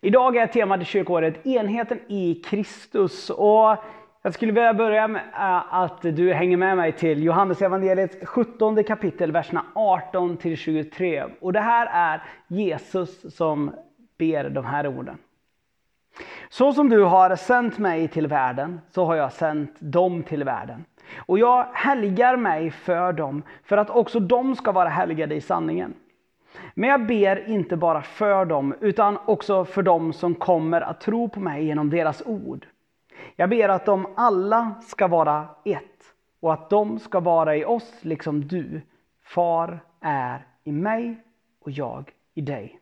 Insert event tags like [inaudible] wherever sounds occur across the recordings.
Idag är temat i kyrkåret enheten i Kristus. Och jag skulle vilja börja med eh, att du hänger med mig till Johannes evangeliet 17 kapitel, verserna 18 till 23. Och det här är Jesus som ber de här orden. Så som du har sänt mig till världen, så har jag sänt dem till världen. Och jag helgar mig för dem, för att också de ska vara helgade i sanningen. Men jag ber inte bara för dem, utan också för dem som kommer att tro på mig genom deras ord. Jag ber att de alla ska vara ett och att de ska vara i oss liksom du, Far, är i mig och jag i dig.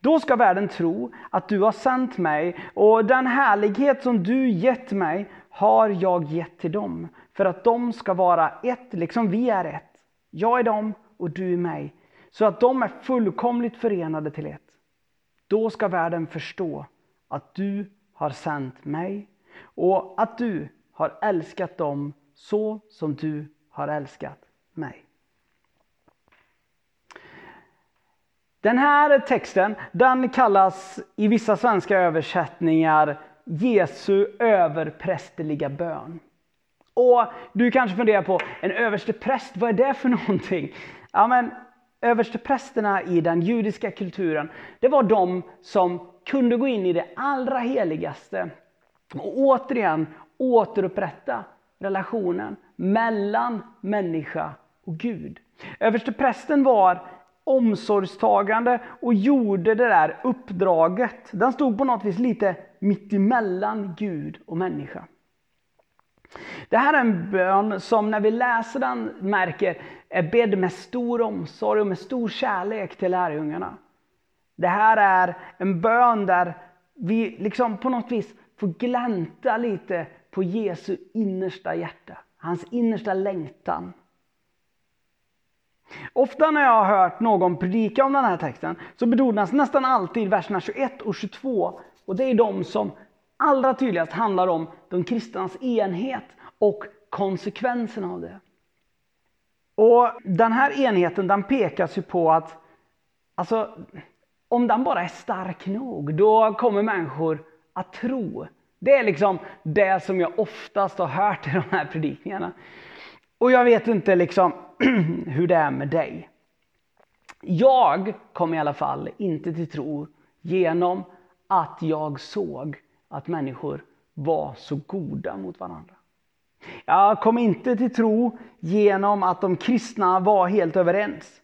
Då ska världen tro att du har sänt mig och den härlighet som du gett mig har jag gett till dem för att de ska vara ett liksom vi är ett. Jag är dem och du är mig så att de är fullkomligt förenade till ett. Då ska världen förstå att du har sänt mig och att du har älskat dem så som du har älskat mig. Den här texten den kallas i vissa svenska översättningar Jesu överprästerliga bön. Och Du kanske funderar på en överstepräst, vad är det för någonting? Ja, men översteprästerna i den judiska kulturen, det var de som kunde gå in i det allra heligaste och återigen återupprätta relationen mellan människa och Gud. Översteprästen var omsorgstagande och gjorde det där uppdraget. Den stod på något vis lite mittemellan Gud och människa. Det här är en bön som när vi läser den märker är bedd med stor omsorg och med stor kärlek till lärjungarna. Det här är en bön där vi liksom på något vis får glänta lite på Jesu innersta hjärta. Hans innersta längtan. Ofta när jag har hört någon predika om den här texten så betonas nästan alltid verserna 21 och 22. Och det är de som allra tydligast handlar om de kristnas enhet och konsekvenserna av det. Och Den här enheten den pekas ju på att alltså, om den bara är stark nog, då kommer människor att tro. Det är liksom det som jag oftast har hört i de här predikningarna. Och jag vet inte liksom [clears throat] hur det är med dig. Jag kom i alla fall inte till tro genom att jag såg att människor var så goda mot varandra. Jag kom inte till tro genom att de kristna var helt överens.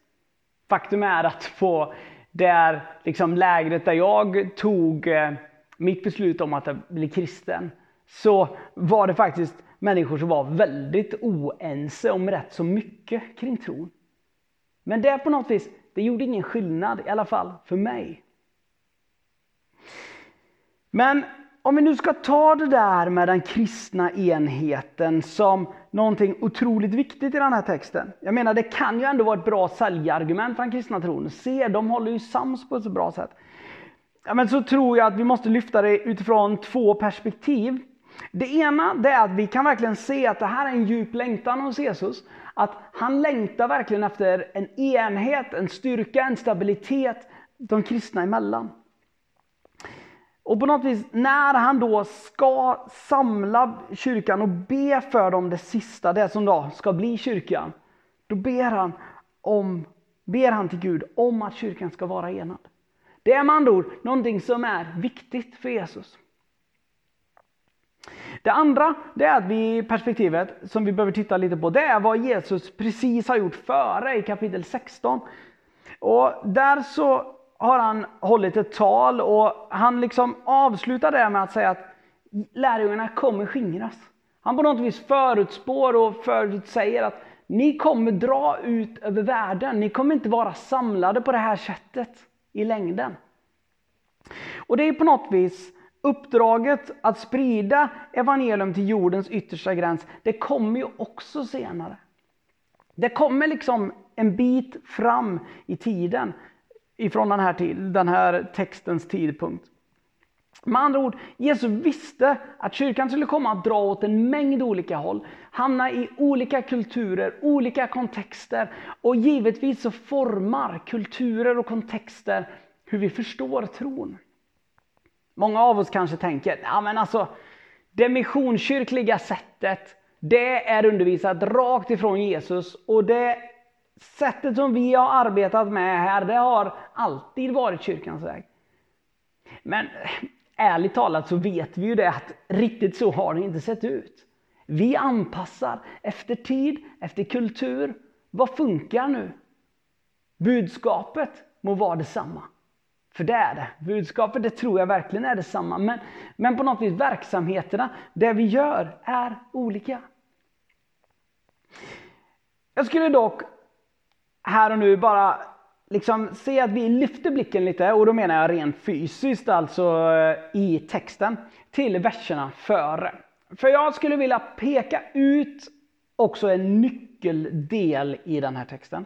Faktum är att på det liksom lägret där jag tog eh, mitt beslut om att bli kristen så var det faktiskt människor som var väldigt oense om rätt så mycket kring tron. Men det på något vis, det gjorde ingen skillnad, i alla fall för mig. Men om vi nu ska ta det där med den kristna enheten som någonting otroligt viktigt i den här texten. Jag menar, det kan ju ändå vara ett bra säljargument för den kristna tron. Se, de håller ju sams på ett så bra sätt. Ja, men så tror jag att vi måste lyfta det utifrån två perspektiv. Det ena det är att vi kan verkligen se att det här är en djup längtan hos Jesus. Att han längtar verkligen efter en enhet, en styrka, en stabilitet de kristna emellan. Och på något vis, när han då ska samla kyrkan och be för dem det sista, det som då ska bli kyrkan. Då ber han, om, ber han till Gud om att kyrkan ska vara enad. Det är med andra ord någonting som är viktigt för Jesus. Det andra det är att vi perspektivet som vi behöver titta lite på, det är vad Jesus precis har gjort före i kapitel 16. Och där så har han hållit ett tal och han liksom avslutar det med att säga att lärjungarna kommer skingras. Han på något vis förutspår och förutsäger att ni kommer dra ut över världen. Ni kommer inte vara samlade på det här sättet i längden. Och det är på något vis uppdraget att sprida evangelium till jordens yttersta gräns, det kommer ju också senare. Det kommer liksom en bit fram i tiden ifrån den här, till, den här textens tidpunkt. Med andra ord, Jesus visste att kyrkan skulle komma att dra åt en mängd olika håll, hamna i olika kulturer, olika kontexter och givetvis så formar kulturer och kontexter hur vi förstår tron. Många av oss kanske tänker, ja men alltså det missionskyrkliga sättet, det är undervisat rakt ifrån Jesus och det sättet som vi har arbetat med här, det har alltid varit kyrkans väg. Men ärligt talat så vet vi ju det att riktigt så har det inte sett ut. Vi anpassar efter tid, efter kultur. Vad funkar nu? Budskapet må vara detsamma. För det är det. Budskapet det tror jag verkligen är detsamma. Men, men på något vis verksamheterna, det vi gör, är olika. Jag skulle dock här och nu bara liksom se att vi lyfter blicken lite, och då menar jag rent fysiskt, alltså eh, i texten, till verserna före. För jag skulle vilja peka ut också en nyckeldel i den här texten.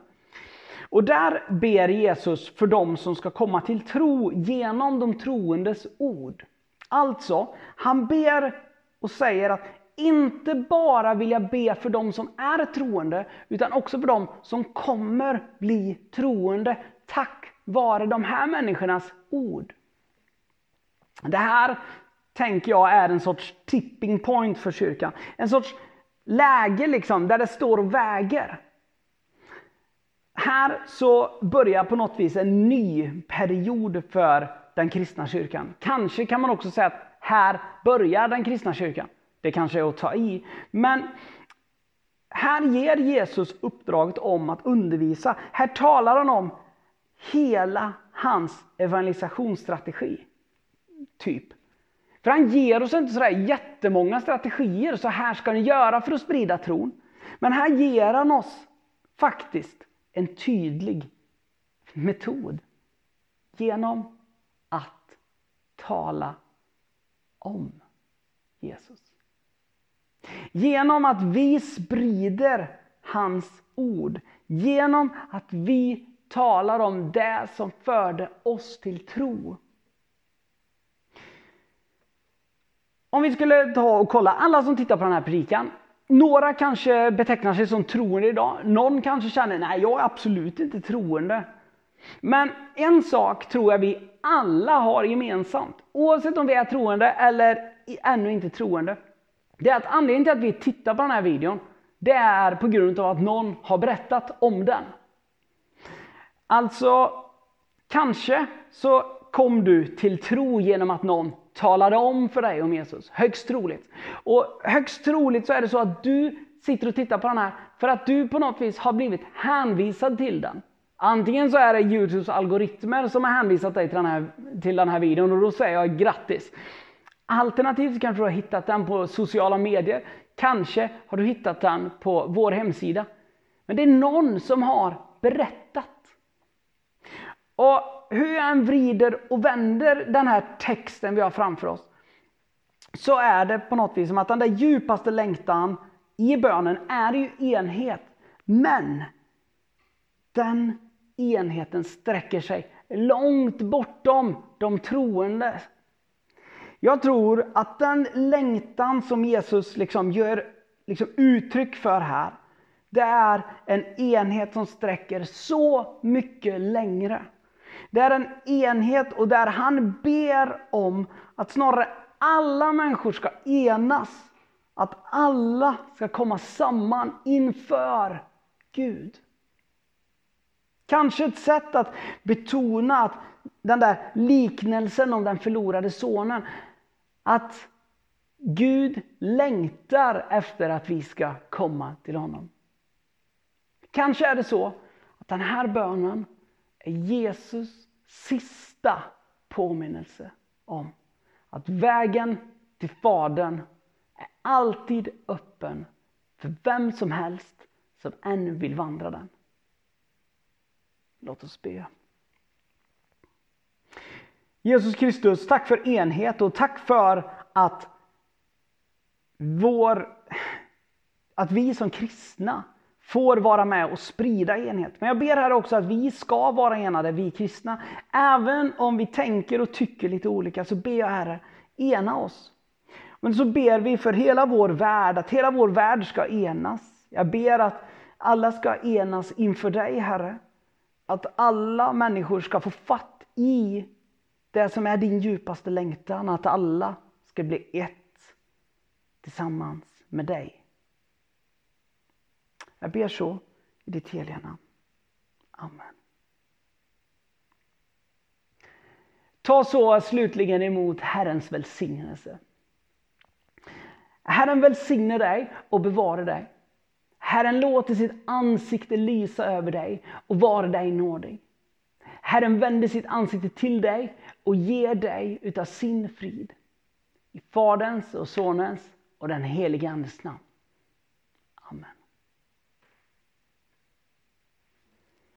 Och där ber Jesus för dem som ska komma till tro genom de troendes ord. Alltså, han ber och säger att inte bara vilja be för de som är troende, utan också för de som kommer bli troende tack vare de här människornas ord. Det här tänker jag är en sorts tipping point för kyrkan. En sorts läge liksom, där det står och väger. Här så börjar på något vis en ny period för den kristna kyrkan. Kanske kan man också säga att här börjar den kristna kyrkan. Det kanske är att ta i. Men här ger Jesus uppdraget om att undervisa. Här talar han om hela hans evangelisationsstrategi. Typ. För han ger oss inte sådär jättemånga strategier, så här ska ni göra för att sprida tron. Men här ger han oss faktiskt en tydlig metod. Genom att tala om Jesus. Genom att vi sprider hans ord. Genom att vi talar om det som förde oss till tro. Om vi skulle ta och kolla alla som tittar på den här predikan. Några kanske betecknar sig som troende idag. Någon kanske känner, nej jag är absolut inte troende. Men en sak tror jag vi alla har gemensamt. Oavsett om vi är troende eller ännu inte troende det är att anledningen till att vi tittar på den här videon, det är på grund av att någon har berättat om den. Alltså, kanske så kom du till tro genom att någon talade om för dig om Jesus. Högst troligt. Och högst troligt så är det så att du sitter och tittar på den här för att du på något vis har blivit hänvisad till den. Antingen så är det Youtubes algoritmer som har hänvisat dig till den här, till den här videon och då säger jag grattis. Alternativt kanske du har hittat den på sociala medier. Kanske har du hittat den på vår hemsida. Men det är någon som har berättat. Och hur jag än vrider och vänder den här texten vi har framför oss så är det på något vis som att den där djupaste längtan i bönen är ju enhet. Men den enheten sträcker sig långt bortom de troende jag tror att den längtan som Jesus liksom gör liksom uttryck för här, det är en enhet som sträcker så mycket längre. Det är en enhet och där han ber om att snarare alla människor ska enas. Att alla ska komma samman inför Gud. Kanske ett sätt att betona att den där liknelsen om den förlorade sonen, att Gud längtar efter att vi ska komma till honom. Kanske är det så att den här bönen är Jesus sista påminnelse om att vägen till Fadern är alltid öppen för vem som helst som ännu vill vandra den. Låt oss be. Jesus Kristus, tack för enhet och tack för att vår, att vi som kristna får vara med och sprida enhet. Men jag ber här också att vi ska vara enade, vi kristna. Även om vi tänker och tycker lite olika så ber jag Herre, ena oss. Men så ber vi för hela vår värld, att hela vår värld ska enas. Jag ber att alla ska enas inför dig Herre. Att alla människor ska få fatt i det som är din djupaste längtan, att alla ska bli ett tillsammans med dig. Jag ber så i ditt heliga namn. Amen. Ta så slutligen emot Herrens välsignelse. Herren välsigne dig och bevara dig. Herren låter sitt ansikte lysa över dig och vara dig nådig. Herren vänder sitt ansikte till dig och ger dig utav sin frid. I Faderns och Sonens och den helige Andes namn.